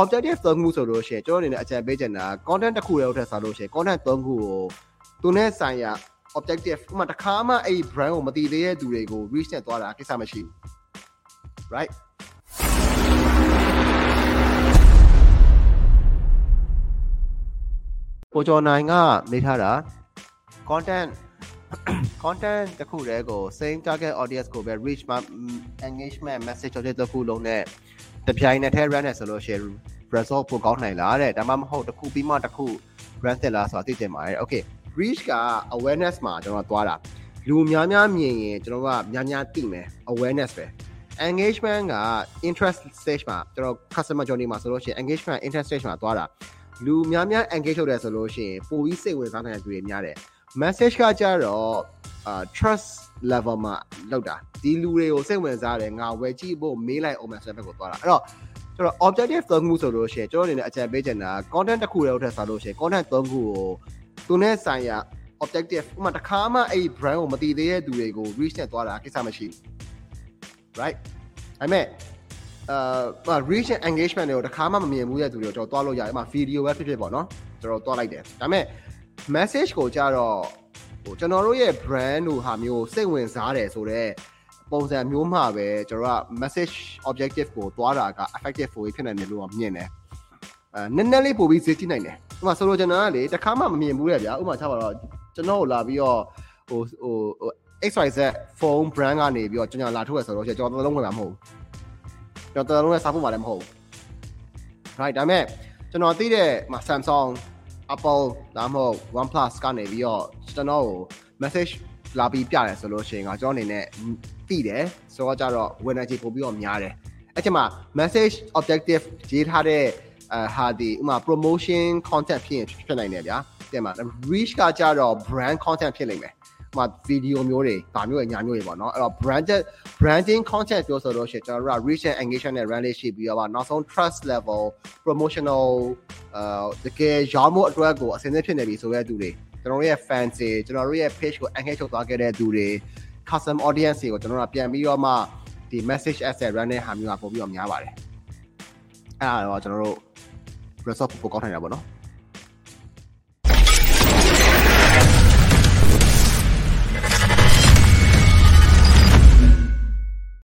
objective သုံးခုဆိုလို့ရှိရင်ကျွန်တော်အနေနဲ့အကြံပေးချင်တာ content တစ်ခုတည်းဟုတ်တဲ့ဆိုလို့ရှိရင် content သုံးခုကိုသူနဲ့ဆိုင်ရာ objective ဥပမာတစ်ခါမှအဲ့ဒီ brand ကိုမတည်သေးတဲ့သူတွေကို reach နဲ့သွားတာကိစ္စမရှိဘူး right ကိုကျော်နိုင်ကမေးထားတာ content content တစ်ခုတည်းကို same target audience ကိုပဲ reach engagement message တစ်ခုလုံးနဲ့တပြိုင်နက်တည်း run နေဆိုလို့ရှိရင် result ပိုကောင်းနိုင်လားတဲ့ဒါမှမဟုတ်တစ်ခုပြီးမှတစ်ခု run တက်လားဆိုတာသိချင်ပါတယ် okay reach က awareness မှာကျွန်တော်သွားတာလူများများမြင်ရင်ကျွန်တော်ကများများသိမယ် awareness ပဲ engagement က interest stage မှာကျွန်တော် customer journey မှာဆိုလို့ရှိရင် engagement interest stage မှာသွားတာလူများများ engage လုပ်တယ်ဆိုလို့ရှိရင်ပိုပြီးစိတ်ဝင်စားနိုင်တဲ့သူတွေများတယ် message ကကြတော့အာ trust level မှာလောက်တာဒီလူတွေကိုစိတ်ဝင်စားတယ်ငါဝယ်ကြည့်ဖို့မေးလိုက်အောင်မယ်ဆိုတဲ့ဘက်ကိုသွားတာအဲ့တော့ကျွန်တော် objective သုံးခုဆိုလို့ရှိရင်ကျွန်တော်အနေနဲ့အကြံပေးချင်တာ content တစ်ခုတည်းဟုတ်တဲ့ဆိုလို့ရှိရင် content သုံးခုကိုသူနဲ့ဆိုင်ရာ objective ဥပမာတစ်ခါမှအဲ့ဒီ brand ကိုမတည်သေးတဲ့သူတွေကို reach နဲ့သွားတာကိစ္စမရှိဘူး right အဲ့မဲ့အာ reach and engagement တွေကိုတစ်ခါမှမမြင်ဘူးတဲ့သူတွေကိုကျွန်တော်တွားလို့ရတယ်အဲ့မှာ video ပဲဖြစ်ဖြစ်ပေါ့နော်ကျွန်တော်တွားလိုက်တယ်ဒါပေမဲ့ message ကိုကြတော့ဟိုကျွန်တော်တို့ရဲ့ brand တို့ဟာမျိုးစိတ်ဝင်စားတယ်ဆိုတော့ပုံစံမျိုးမှပဲကျွန်တော်က message objective ကိုတွားတာက effective ဖြစ်နိုင်တယ်လို့မြင်တယ်အဲနည်းနည်းလေးပို့ပြီးဈေးကြည့်နိုင်တယ်ဥပမာဆိုလိုချင်တာကလေတစ်ခါမှမမြင်ဘူးလေဗျာဥပမာချပါတော့ကျွန်တော်လာပြီးတော့ဟိုဟို XYZ phone brand ကနေပြီးတော့ကျွန်တော်လာထုတ်ရဆိုတော့ကျွန်တော်တလုံးဝင်မှာမဟုတ်ဘူးကျွန်တော်တလုံးနဲ့စားဖို့မှလည်းမဟုတ်ဘူး right ဒါပေမဲ့ကျွန်တော်သိတဲ့ Samsung Apple ဒါမှမဟုတ် OnePlus ကနေပြီးတော့ကျွန်တော်ကို message လာပြီးပြတယ်ဆိုလို့ရှိရင်ကကျွန်တော်အနေနဲ့သိတယ်ဆိုတော့ကြတော့ winner ကြီးပို့ပြီးတော့များတယ်အဲ့ချိန်မှာ message objective ရေးထားတဲ့အဲဟာဒီဥမာ promotion content ဖြစ်ရင်ဖြစ်နိုင်တယ်ဗျာတဲ့မှာ reach ကကြတော့ brand content ဖြစ်နိုင်မယ်ဥမာ video မျိုးတွေဒါမျိုးတွေညာမျိုးတွေပေါ့နော်အဲ့တော့ branded branding content ပြောဆိုတော့ရှင်ကျွန်တော်တို့က reach and engagement နဲ့ run လေးရှိပြီးတော့နောက်ဆုံး trust level promotional အာတကယ်ရောင်းမှုအတွက်ကိုအစင်းသင်းဖြစ်နေပြီဆိုတဲ့သူတွေကျွန်တော်တို့ရဲ့ fans တွေကျွန်တော်တို့ရဲ့ page ကို engage လုပ်သွားခဲ့တဲ့သူတွေ custom audience တွေကိုကျွန်တော်တို့ကပြန်ပြီးတော့မှဒီ message asset run တဲ့ဟာမျိုးကပို့ပြီးတော့များပါတယ်အဲ့ဒါတော့ကျွန်တော်တို့ result ပိုကောင်းနိုင်တာပေါ့နော်